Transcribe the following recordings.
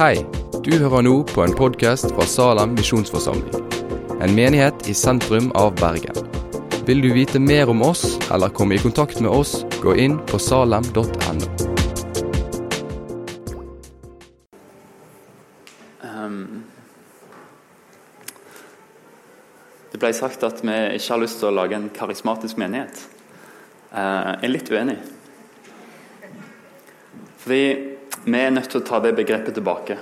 Hei, du hører nå på en podkast fra Salem misjonsforsamling. En menighet i sentrum av Bergen. Vil du vite mer om oss eller komme i kontakt med oss, gå inn på salem.no. Ehm, Det ble sagt at vi ikke har lyst til å lage en karismatisk menighet. Eh, Jeg er litt uenig. Fordi vi er nødt til å ta det begrepet tilbake.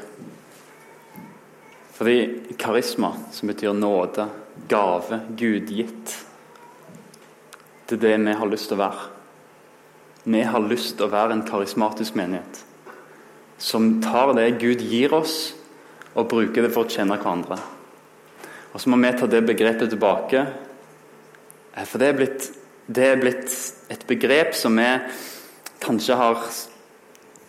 Fordi karisma, som betyr nåde, gave, gudgitt Det er det vi har lyst til å være. Vi har lyst til å være en karismatisk menighet. Som tar det Gud gir oss, og bruker det for å tjene hverandre. Og så må vi ta det begrepet tilbake. For det er blitt, det er blitt et begrep som vi kanskje har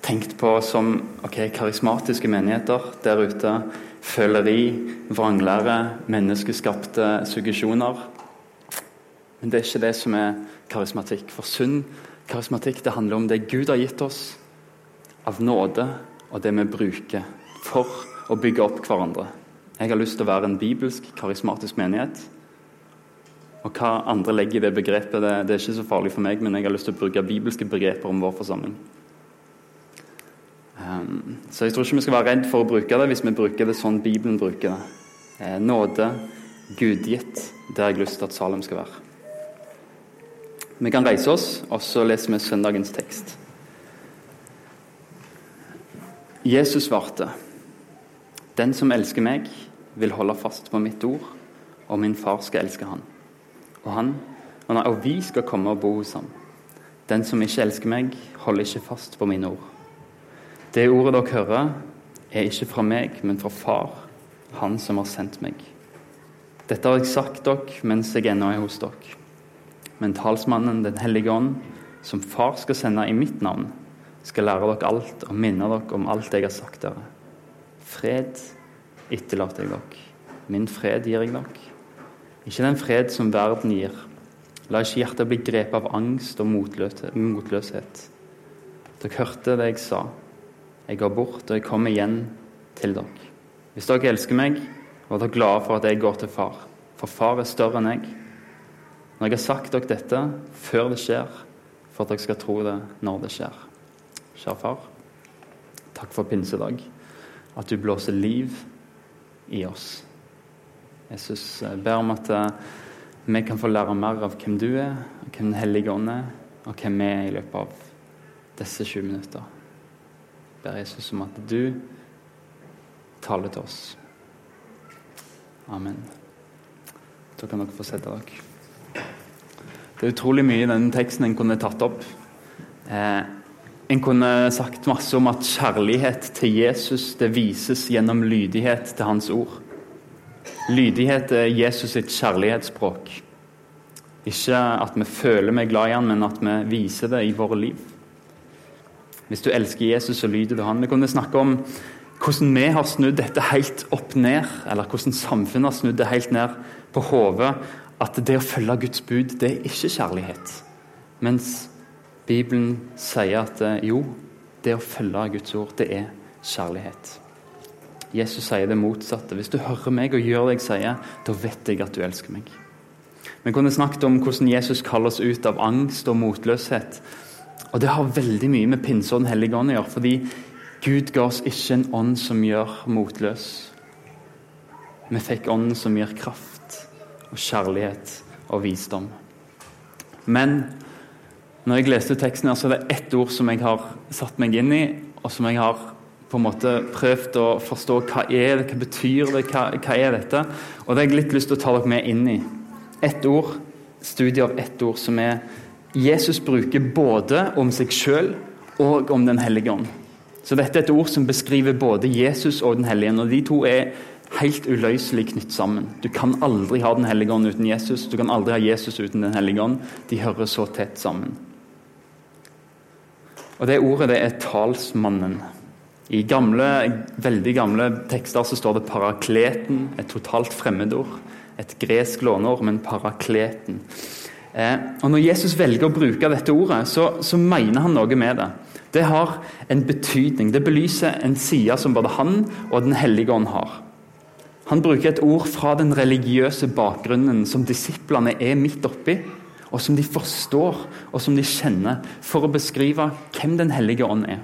tenkt på som ok, karismatiske menigheter der ute. Føleri, vranglære, menneskeskapte suggesjoner. Men det er ikke det som er karismatikk. For sunn karismatikk det handler om det Gud har gitt oss av nåde, og det vi bruker for å bygge opp hverandre. Jeg har lyst til å være en bibelsk, karismatisk menighet. Og hva andre legger i det begrepet, det, det er ikke så farlig for meg, men jeg har lyst til å bruke bibelske begreper om vår forsamling. Um, så jeg tror ikke vi skal være redd for å bruke det hvis vi bruker det sånn Bibelen bruker det. Eh, nåde, gudgitt, det har jeg lyst til at Salem skal være. Vi kan reise oss, og så leser vi søndagens tekst. Jesus svarte, Den som elsker meg, vil holde fast på mitt ord, og min far skal elske han. Og han, og, og vi skal komme og bo hos ham. Den som ikke elsker meg, holder ikke fast på mine ord. Det ordet dere hører, er ikke fra meg, men fra Far, Han som har sendt meg. Dette har jeg sagt dere mens jeg ennå er hos dere. Men talsmannen, Den hellige ånd, som Far skal sende i mitt navn, skal lære dere alt og minne dere om alt jeg har sagt dere. Fred etterlater jeg dere. Min fred gir jeg dere. Ikke den fred som verden gir. La ikke hjertet bli grepet av angst og motløshet. Dere hørte det jeg sa. Jeg går bort, og jeg kommer igjen til dere. Hvis dere elsker meg, vær dere glade for at jeg går til far. For far er større enn jeg. Når jeg har sagt dere dette før det skjer, for at dere skal tro det når det skjer. Kjære far, takk for pinsedag. At du blåser liv i oss. Jesus, jeg ber om at eh, vi kan få lære mer av hvem du er, hvem Den hellige ånd er, og hvem vi er i løpet av disse 20 minutter. Ber Jesus om at du taler til oss. Amen. Da kan dere få sette dere. Det er utrolig mye i denne teksten en kunne tatt opp. Eh, en kunne sagt masse om at kjærlighet til Jesus det vises gjennom lydighet til hans ord. Lydighet er Jesus sitt kjærlighetsspråk. Ikke at vi føler vi er glad i han, men at vi viser det i våre liv. Hvis du elsker Jesus, så lyder du han. Vi kunne snakke om hvordan vi har snudd dette helt opp ned, eller hvordan samfunnet har snudd det helt ned på hodet. At det å følge Guds bud, det er ikke kjærlighet. Mens Bibelen sier at eh, jo, det å følge Guds ord, det er kjærlighet. Jesus sier det motsatte. Hvis du hører meg og gjør det jeg sier, da vet jeg at du elsker meg. Vi kunne snakket om hvordan Jesus kaller oss ut av angst og motløshet. Og det har veldig mye med pinse og Den hellige ånd å gjøre. Fordi Gud ga oss ikke en ånd som gjør motløs. Vi fikk ånden som gir kraft og kjærlighet og visdom. Men når jeg leste teksten, her, så er det ett ord som jeg har satt meg inn i, og som jeg har på en måte prøvd å forstå hva er det, hva betyr det, hva, hva er dette? Og det har jeg litt lyst til å ta dere med inn i. Ett ord, studie av ett ord, som er Jesus bruker både om seg sjøl og om Den hellige ånd. Så dette er et ord som beskriver både Jesus og Den hellige ånd. Og de to er helt uløselig knytt sammen. Du kan aldri ha Den hellige ånd uten Jesus. Du kan aldri ha Jesus uten Den hellige ånd. De hører så tett sammen. Og Det ordet det er talsmannen. I gamle, veldig gamle tekster så står det parakleten, et totalt fremmedord. Et gresk låneord, men parakleten. Eh, og Når Jesus velger å bruke dette ordet, så, så mener han noe med det. Det har en betydning. Det belyser en side som både han og Den hellige ånd har. Han bruker et ord fra den religiøse bakgrunnen som disiplene er midt oppi, og som de forstår og som de kjenner, for å beskrive hvem Den hellige ånd er.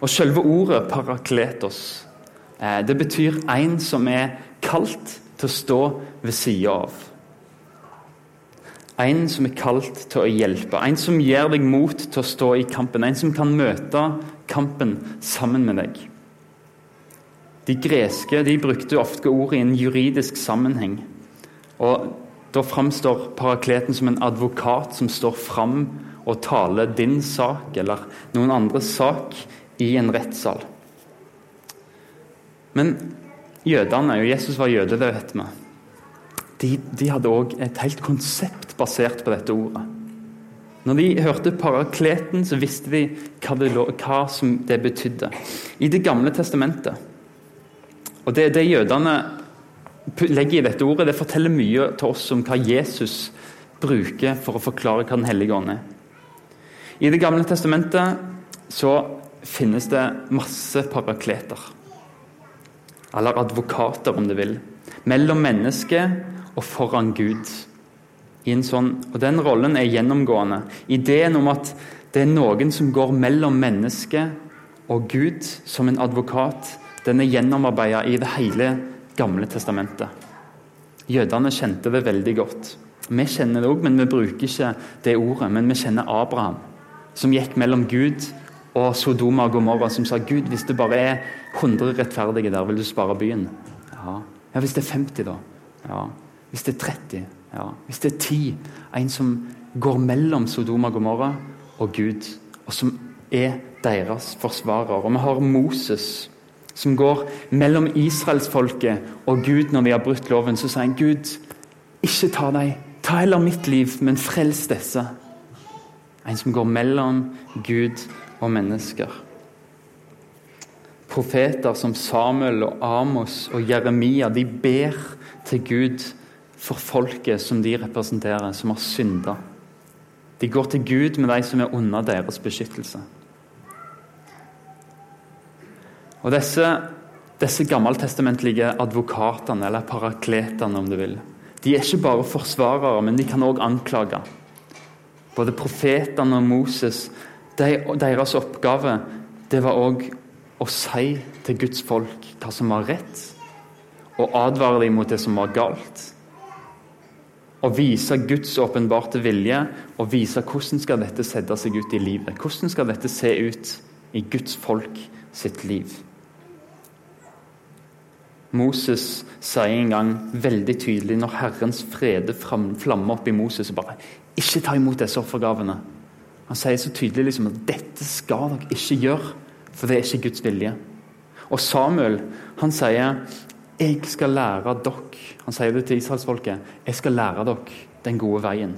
Og Selve ordet 'parakletos' eh, det betyr en som er kalt til å stå ved sida av. En som er kalt til å hjelpe, en som gir deg mot til å stå i kampen. En som kan møte kampen sammen med deg. De greske de brukte ofte ordet i en juridisk sammenheng. Og Da framstår parakleten som en advokat som står fram og taler din sak eller noen andres sak i en rettssal. Men jødene, og Jesus var jøde, det vet vi, de, de hadde òg et helt konsept basert på dette ordet. Når de hørte parakleten, så visste de hva det, hva det betydde. I Det gamle testamentet Og det, det jødene legger i dette ordet, det forteller mye til oss om hva Jesus bruker for å forklare hva Den hellige ånd er. I Det gamle testamentet så finnes det masse parakleter. Eller advokater, om du vil. Mellom mennesket og foran Gud. Sånn, og Den rollen er gjennomgående. Ideen om at det er noen som går mellom mennesket og Gud som en advokat, den er gjennomarbeida i det hele Gamle testamentet. Jødene kjente det veldig godt. Vi kjenner det òg, men vi bruker ikke det ordet. Men vi kjenner Abraham, som gikk mellom Gud og Sodoma og Gomorra, som sa Gud, hvis det bare er 100 rettferdige der, vil du spare byen? Ja. ja hvis det er 50, da? Ja. Hvis det er 30? Ja. Hvis det er ti, En som går mellom Sodoma og Gomorra og Gud, og som er deres forsvarer. Og vi har Moses, som går mellom israelsfolket og Gud når de har brutt loven. Så sier han, Gud, ikke ta dem. Ta heller mitt liv, men frels disse. En som går mellom Gud og mennesker. Profeter som Samuel og Amos og Jeremia de ber til Gud for folket som de representerer, som har synda. De går til Gud med de som er under deres beskyttelse. Og Disse, disse gammeltestamentlige advokatene, eller parakletene om du vil, de er ikke bare forsvarere, men de kan òg anklage. Både profetene og Moses deres oppgave det var òg å si til Guds folk hva som var rett, og advare dem mot det som var galt. Å vise Guds åpenbarte vilje og vise hvordan skal dette sette seg ut i livet. Hvordan skal dette se ut i Guds folk sitt liv. Moses sier en gang veldig tydelig når Herrens frede flammer opp i Moses og bare Ikke ta imot disse offergavene. Han sier så tydelig liksom at dette skal dere ikke gjøre, for det er ikke Guds vilje. Og Samuel han sier jeg skal lære dere Han sier det til israelsfolket. Jeg skal lære dere den gode veien.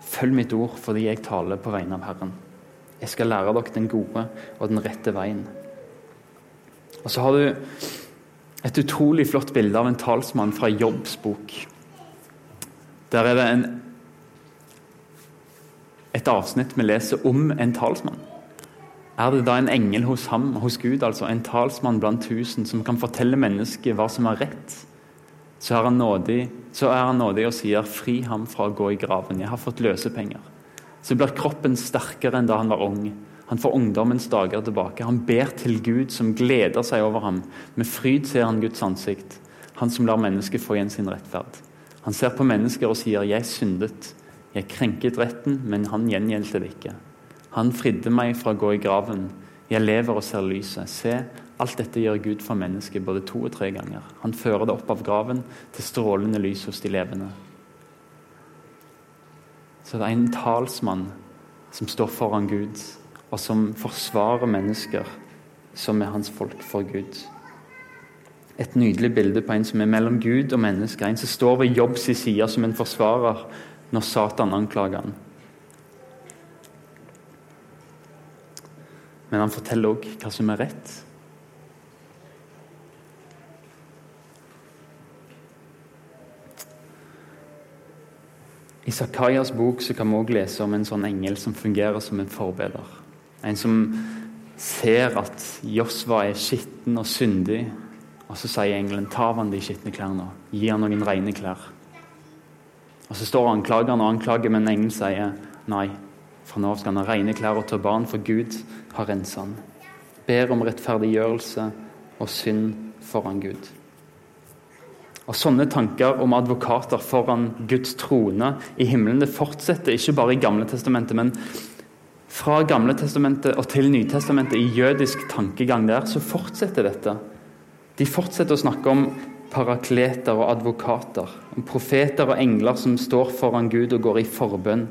Følg mitt ord fordi jeg taler på vegne av Herren. Jeg skal lære dere den gode og den rette veien. Og så har du et utrolig flott bilde av en talsmann fra Jobbs bok. Der er det en et avsnitt vi leser om en talsmann. Er det da en engel hos ham, hos Gud, altså en talsmann blant tusen, som kan fortelle mennesket hva som er rett, så er han nådig, er han nådig og sier 'fri ham fra å gå i graven', jeg har fått løsepenger. Så blir kroppen sterkere enn da han var ung. Han får ungdommens dager tilbake. Han ber til Gud, som gleder seg over ham. Med fryd ser han Guds ansikt, han som lar mennesket få igjen sin rettferd. Han ser på mennesker og sier 'jeg syndet'. Jeg krenket retten, men han gjengjeldte det ikke. Han fridde meg fra å gå i graven. Jeg lever og ser lyset. Se, alt dette gjør Gud for mennesket både to og tre ganger. Han fører det opp av graven til strålende lys hos de levende. Så det er en talsmann som står foran Gud, og som forsvarer mennesker som er hans folk for Gud. Et nydelig bilde på en som er mellom Gud og mennesker. En som står ved Jobbs side som en forsvarer når Satan anklager han. Men han forteller òg hva som er rett. I Sakaias bok kan vi også lese om en sånn engel som fungerer som en forbeder. En som ser at Josva er skitten og syndig, og så sier engelen ta av han de skitne klærne og gi han noen rene klær. Og Så står anklageren og anklager, men engelen sier nei. For nå skal han ha rene klær og turban, for Gud har rensa han. Ber om rettferdiggjørelse og synd foran Gud. Og Sånne tanker om advokater foran Guds trone i himmelen det fortsetter ikke bare i Gamle testamentet, men fra Gamle testamentet og til Nytestamentet i jødisk tankegang der, så fortsetter dette. De fortsetter å snakke om parakleter og advokater, om profeter og engler som står foran Gud og går i forbønn.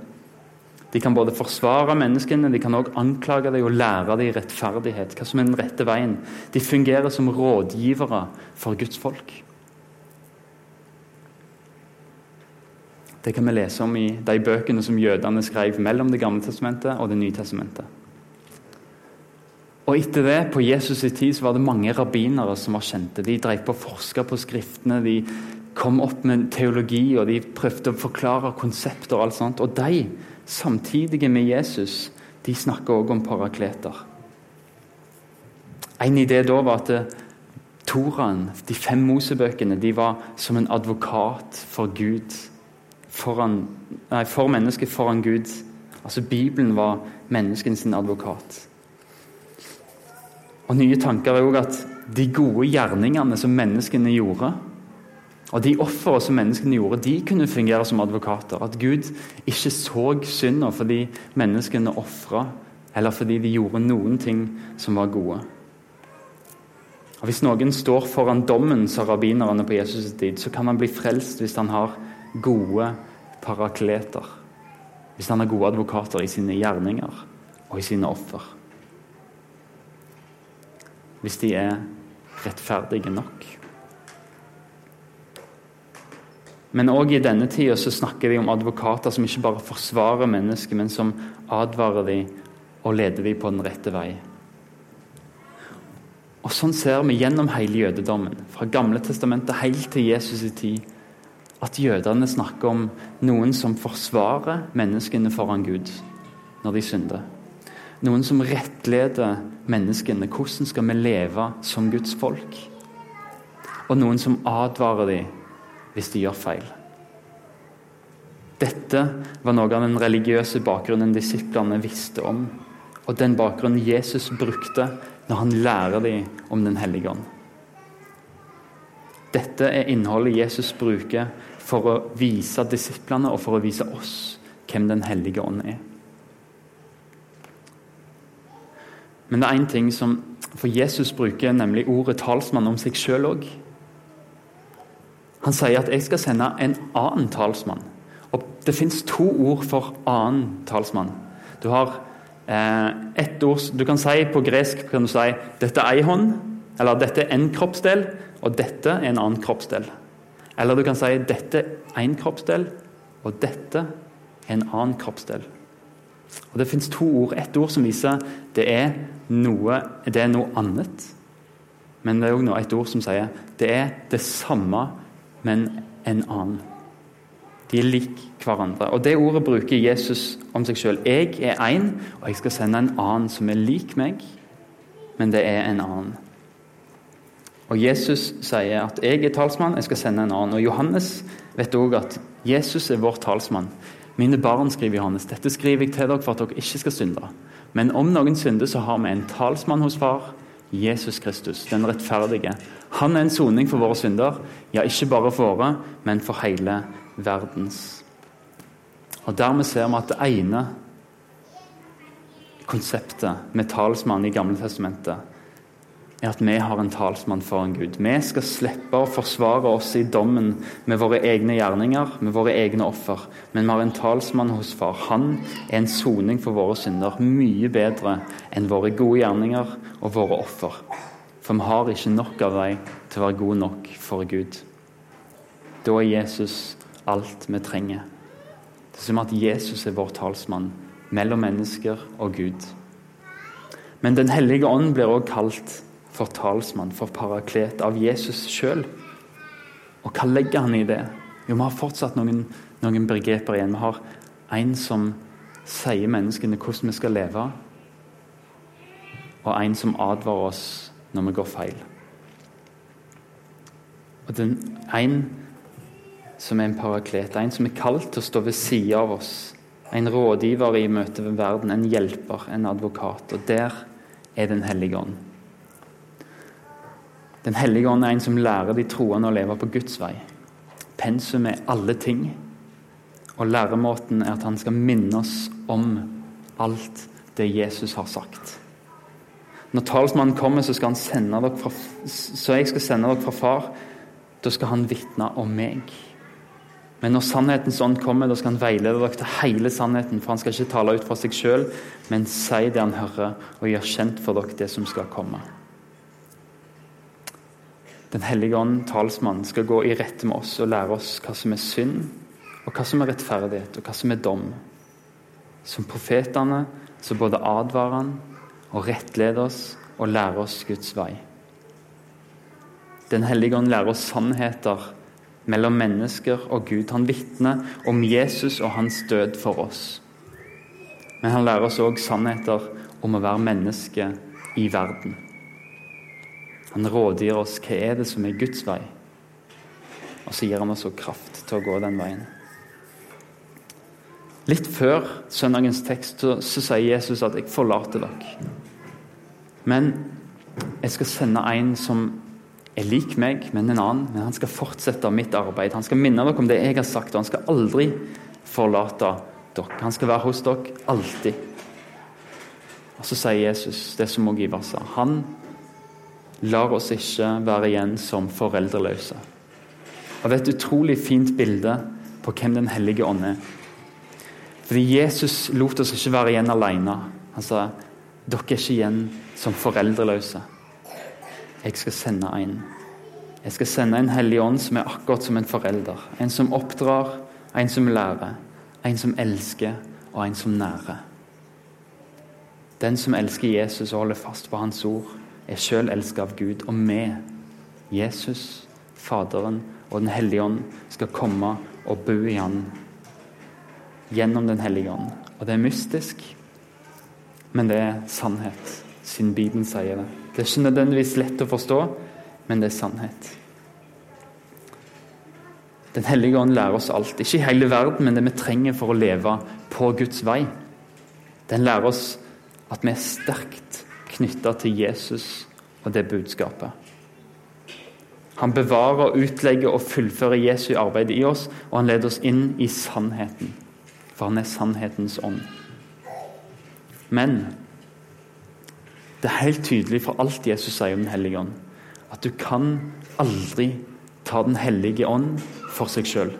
De kan både forsvare menneskene, de kan også anklage dem og lære dem rettferdighet. Hva som er den rette veien. De fungerer som rådgivere for Guds folk. Det kan vi lese om i de bøkene som jødene skrev mellom Det gamle testamentet og Det nye testamentet. Og etter det, på Jesus' tid, så var det mange rabbinere som var kjente. De drev på å forske på skriftene, de kom opp med teologi, og de prøvde å forklare konsepter og alt sånt. Og de, samtidig med Jesus, de snakker også om parakleter. En idé da var at Toraen, de fem Mosebøkene, de var som en advokat for Gud. Foran, nei, for mennesket foran Gud. Altså Bibelen var menneskens advokat. Og Nye tanker er òg at de gode gjerningene som menneskene gjorde, og de ofre som menneskene gjorde, de kunne fungere som advokater. At Gud ikke så synda fordi menneskene ofra, eller fordi de gjorde noen ting som var gode. Og Hvis noen står foran dommen, sa rabbinerne på Jesus' tid, så kan han bli frelst hvis han har gode parakleter. Hvis han har gode advokater i sine gjerninger og i sine offer hvis de er rettferdige nok. Men òg i denne tida så snakker vi om advokater som ikke bare forsvarer mennesker, men som advarer dem og leder dem på den rette vei. Og Sånn ser vi gjennom hele jødedommen, fra Gamle testamentet helt til Jesus' i tid, at jødene snakker om noen som forsvarer menneskene foran Gud når de synder. Noen som rettleder menneskene. Hvordan skal vi leve som Guds folk? Og noen som advarer dem hvis de gjør feil. Dette var noe av den religiøse bakgrunnen disiplene visste om. Og den bakgrunnen Jesus brukte når han lærer dem om Den hellige ånd. Dette er innholdet Jesus bruker for å vise disiplene og for å vise oss hvem Den hellige ånd er. Men det er én ting som For Jesus bruker nemlig ordet talsmann om seg sjøl òg. Han sier at 'jeg skal sende en annen talsmann'. Og Det fins to ord for annen talsmann. Du har eh, ett ord Du kan si på gresk kan du si 'dette er ei hånd', eller 'dette er en kroppsdel', og 'dette er en annen kroppsdel'. Eller du kan si 'dette er en kroppsdel', og 'dette er en annen kroppsdel'. Og Det fins to ord. Ett ord som viser det er noe, det er noe annet. Men det er òg et ord som sier det er det samme, men en annen. De er lik hverandre. Og Det ordet bruker Jesus om seg sjøl. Jeg er én, og jeg skal sende en annen som er lik meg, men det er en annen. Og Jesus sier at 'jeg er talsmann, jeg skal sende en annen'. Og Johannes vet òg at Jesus er vår talsmann. Mine barn, skriver Johannes, dette skriver jeg til dere for at dere ikke skal synde. Men om noen synder, så har vi en talsmann hos far, Jesus Kristus, den rettferdige. Han er en soning for våre synder, ja, ikke bare for våre, men for hele verdens. Og Dermed ser vi at det ene konseptet med talsmann i Gamle Testamentet er at vi har en talsmann foran Gud. Vi skal slippe å forsvare oss i dommen med våre egne gjerninger, med våre egne offer. Men vi har en talsmann hos far. Han er en soning for våre synder, mye bedre enn våre gode gjerninger og våre offer. For vi har ikke nok av dem til å være gode nok for Gud. Da er Jesus alt vi trenger. Det er som at Jesus er vår talsmann mellom mennesker og Gud. Men Den hellige ånd blir også kalt for talsmann, for paraklet, av Jesus sjøl. Og hva legger han i det? Jo, vi har fortsatt noen noen begreper igjen. Vi har en som sier menneskene hvordan vi skal leve, og en som advarer oss når vi går feil. Og den En som er en paraklet, en som er kalt til å stå ved sida av oss. En rådgiver i møte med verden, en hjelper, en advokat. Og der er Den hellige ånd. Den hellige ånd er en som lærer de troende å leve på Guds vei. Pensum er alle ting. Og læremåten er at han skal minne oss om alt det Jesus har sagt. Når talsmannen kommer, så, skal fra, så jeg skal sende dere fra far. Da skal han vitne om meg. Men når sannhetens ånd kommer, da skal han veilede dere til hele sannheten. For han skal ikke tale ut fra seg sjøl, men si det han hører, og gjør kjent for dere det som skal komme. Den hellige ånd, talsmannen, skal gå i rette med oss og lære oss hva som er synd, og hva som er rettferdighet, og hva som er dom. Som profetene så både advarer han og rettlede oss og lære oss Guds vei. Den hellige ånd lærer oss sannheter mellom mennesker og Gud. Han vitner om Jesus og hans død for oss. Men han lærer oss òg sannheter om å være menneske i verden. Han rådgir oss hva er det som er Guds vei, og så gir han oss kraft til å gå den veien. Litt før søndagens tekst så, så sier Jesus at 'jeg forlater dere'. Men jeg skal sende en som er lik meg, men en annen. Men han skal fortsette mitt arbeid. Han skal minne dere om det jeg har sagt, og han skal aldri forlate dere. Han skal være hos dere alltid. Og Så sier Jesus det som òg Ivar sa. Han lar oss ikke være igjen som foreldreløse. Og Det er et utrolig fint bilde på hvem Den hellige ånd er. Fordi Jesus lot oss ikke være igjen alene. Han sa dere er ikke igjen som foreldreløse. Jeg skal sende en. Jeg skal sende en hellig ånd som er akkurat som en forelder. En som oppdrar, en som lærer, en som elsker, og en som nærer. Den som elsker Jesus og holder fast på hans ord, er sjøl elska av Gud. Og vi, Jesus, Faderen og Den hellige ånd, skal komme og bo i Han gjennom Den hellige ånd. Og det er mystisk, men det er sannhet, siden Bibelen sier det. Det er ikke nødvendigvis lett å forstå, men det er sannhet. Den hellige ånd lærer oss alt. Ikke i hele verden, men det vi trenger for å leve på Guds vei. Den lærer oss at vi er sterkt knytta til Jesus og det budskapet. Han bevarer, utlegger og fullfører Jesu arbeid i oss, og han leder oss inn i sannheten. For han er sannhetens ånd. Men det er helt tydelig for alt Jesus sier om Den hellige ånd, at du kan aldri ta Den hellige ånd for seg sjøl.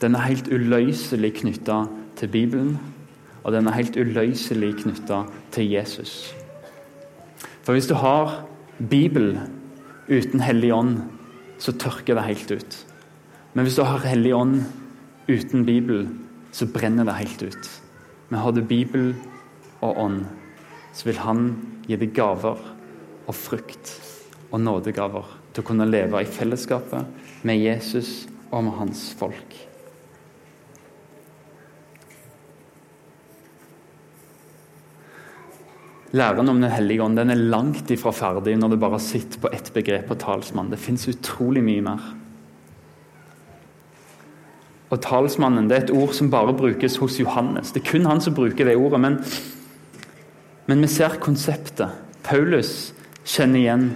Den er helt uløselig knytta til Bibelen, og den er helt uløselig knytta til Jesus. For hvis du har Bibel uten Hellig ånd, så tørker det helt ut. Men hvis du har Hellig ånd uten Bibel, så brenner det helt ut. Men har du Bibel og ånd, så vil Han gi deg gaver og frukt og nådegaver til å kunne leve i fellesskapet med Jesus og med hans folk. Læren om Den hellige ånd den er langt ifra ferdig når du bare sitter på ett begrep og talsmann. Det fins utrolig mye mer. Og talsmannen det er et ord som bare brukes hos Johannes. Det er kun han som bruker det ordet. Men, men vi ser konseptet. Paulus kjenner igjen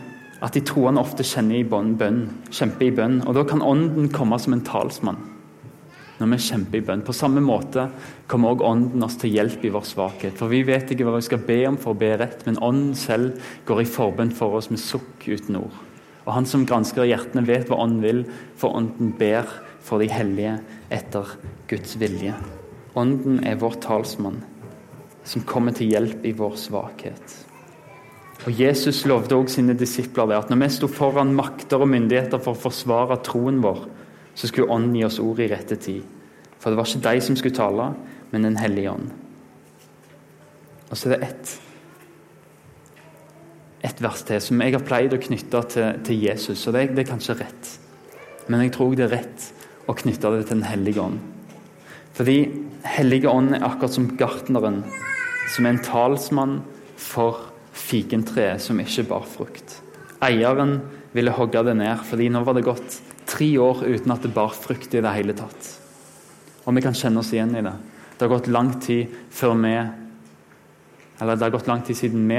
at de troende ofte kjenner i bønn, kjemper i bønn. Og da kan ånden komme som en talsmann når vi kjemper i bønn. På samme måte kommer også Ånden oss til hjelp i vår svakhet. For vi vet ikke hva vi skal be om for å be rett, men Ånden selv går i forbønn for oss med sukk uten ord. Og Han som gransker hjertene, vet hva Ånden vil, for Ånden ber for de hellige etter Guds vilje. Ånden er vår talsmann, som kommer til hjelp i vår svakhet. Og Jesus lovde også sine disipler det, at når vi sto foran makter og myndigheter for å forsvare troen vår, så skulle Ånden gi oss ord i rette tid. For det var ikke de som skulle tale, men Den hellige ånd. Og så er det ett et vers til som jeg har pleid å knytte til, til Jesus. og det, det, er kanskje rett. Men jeg tror det er rett å knytte det til Den hellige ånd. Fordi Hellige Ånd er akkurat som gartneren, som er en talsmann for fikentreet som ikke bar frukt. Eieren ville hogge det ned, fordi nå var det gått tre år uten at det bar frukt i det hele tatt. Og vi kan kjenne oss igjen i det. Det har gått lang tid før vi Eller det har gått lang tid siden vi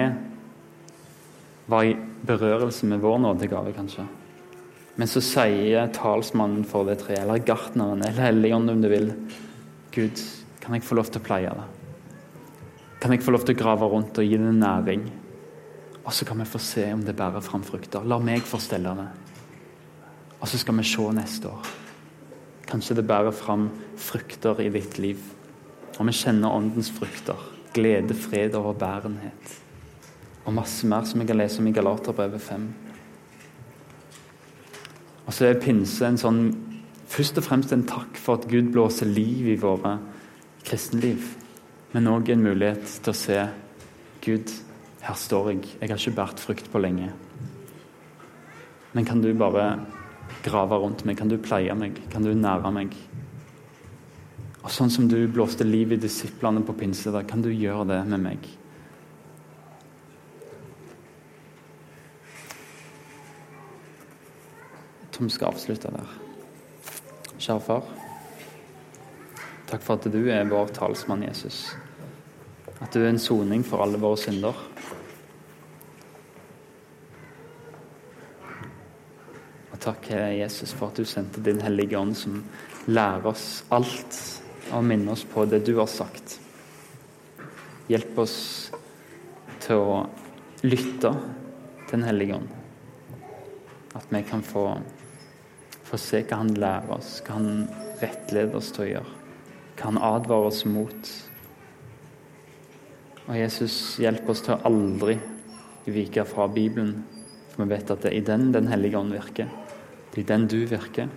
var i berørelse med vår nådegave, kanskje. Men så sier talsmannen for det treet, eller gartneren, eller Helligånden om du vil, Gud, kan jeg få lov til å pleie det? Kan jeg få lov til å grave rundt og gi det næring? Og så kan vi få se om det bærer fram frukter. La meg få stelle det. Og så skal vi se neste år. Kanskje det bærer fram frukter i ditt liv. Og vi kjenner åndens frukter. Glede, fred og overbærenhet. Og masse mer som jeg kan lese om i Galaterbrevet 5. Og så er pinse en sånn først og fremst en takk for at Gud blåser liv i våre kristenliv. Men òg en mulighet til å se Gud, her står jeg. Jeg har ikke båret frukt på lenge. Men kan du bare grave rundt meg? Kan du pleie meg? Kan du nære meg? Og sånn som du blåste liv i disiplene på pinsedag, kan du gjøre det med meg? Tom skal avslutte der. Kjære far. Takk for at du er vår talsmann, Jesus. At du er en soning for alle våre synder. Og takk, Jesus, for at du sendte din Hellige Ånd, som lærer oss alt og minner oss på det du har sagt. Hjelp oss til å lytte til Den hellige ånd. At vi kan få, få se hva han lærer oss, hva han rettleder oss til å gjøre. Hva han advarer oss mot. Og Jesus, hjelp oss til å aldri vike fra Bibelen, for vi vet at det er i den Den hellige ånd virker. Det er i den du virker.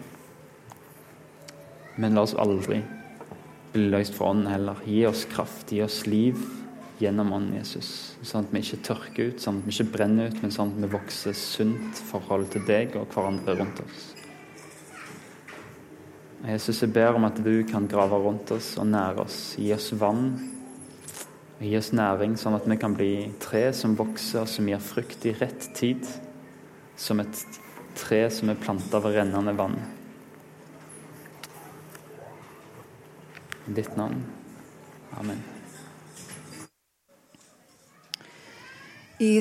Men la oss aldri bli løst fra ånden heller. Gi oss kraft, gi oss liv gjennom ånden, Jesus. Sånn at vi ikke tørker ut, sånn at vi ikke brenner ut, men sånn at vi vokser sunt forhold til deg og hverandre rundt oss. Jesus, jeg ber om at du kan grave rundt oss og nære oss. Gi oss vann. og Gi oss næring, sånn at vi kan bli tre som vokser og som gir frukt i rett tid. Som et tre som er planta ved rennende vann. I ditt navn. Amen. I